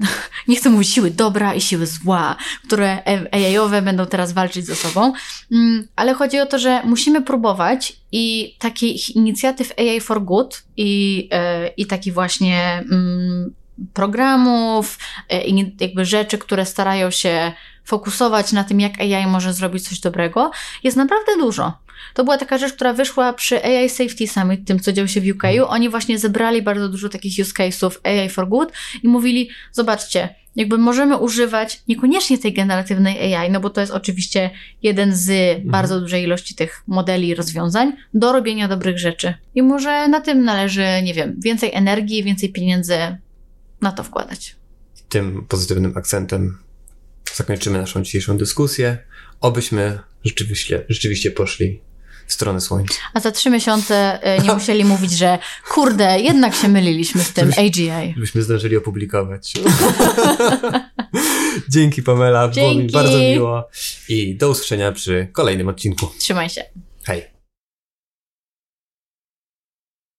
nie chcę mówić siły dobra i siły zła, które AI-owe będą teraz walczyć ze sobą, mm, ale chodzi o to, że musimy próbować i takich inicjatyw AI for Good i, e, i takich właśnie mm, programów e, i jakby rzeczy, które starają się fokusować na tym, jak AI może zrobić coś dobrego, jest naprawdę dużo. To była taka rzecz, która wyszła przy AI Safety Summit, tym co działo się w UK. Mhm. Oni właśnie zebrali bardzo dużo takich use case'ów AI for Good i mówili, zobaczcie, jakby możemy używać niekoniecznie tej generatywnej AI, no bo to jest oczywiście jeden z mhm. bardzo dużej ilości tych modeli i rozwiązań do robienia dobrych rzeczy. I może na tym należy, nie wiem, więcej energii, więcej pieniędzy na to wkładać. Tym pozytywnym akcentem zakończymy naszą dzisiejszą dyskusję. Obyśmy rzeczywiście, rzeczywiście poszli w stronę słońca. A za trzy miesiące e, nie musieli mówić, że kurde, jednak się myliliśmy z tym AGA. Żebyśmy zdążyli opublikować. Dzięki Pamela, Dzięki. było mi bardzo miło i do usłyszenia przy kolejnym odcinku. Trzymaj się. Hej.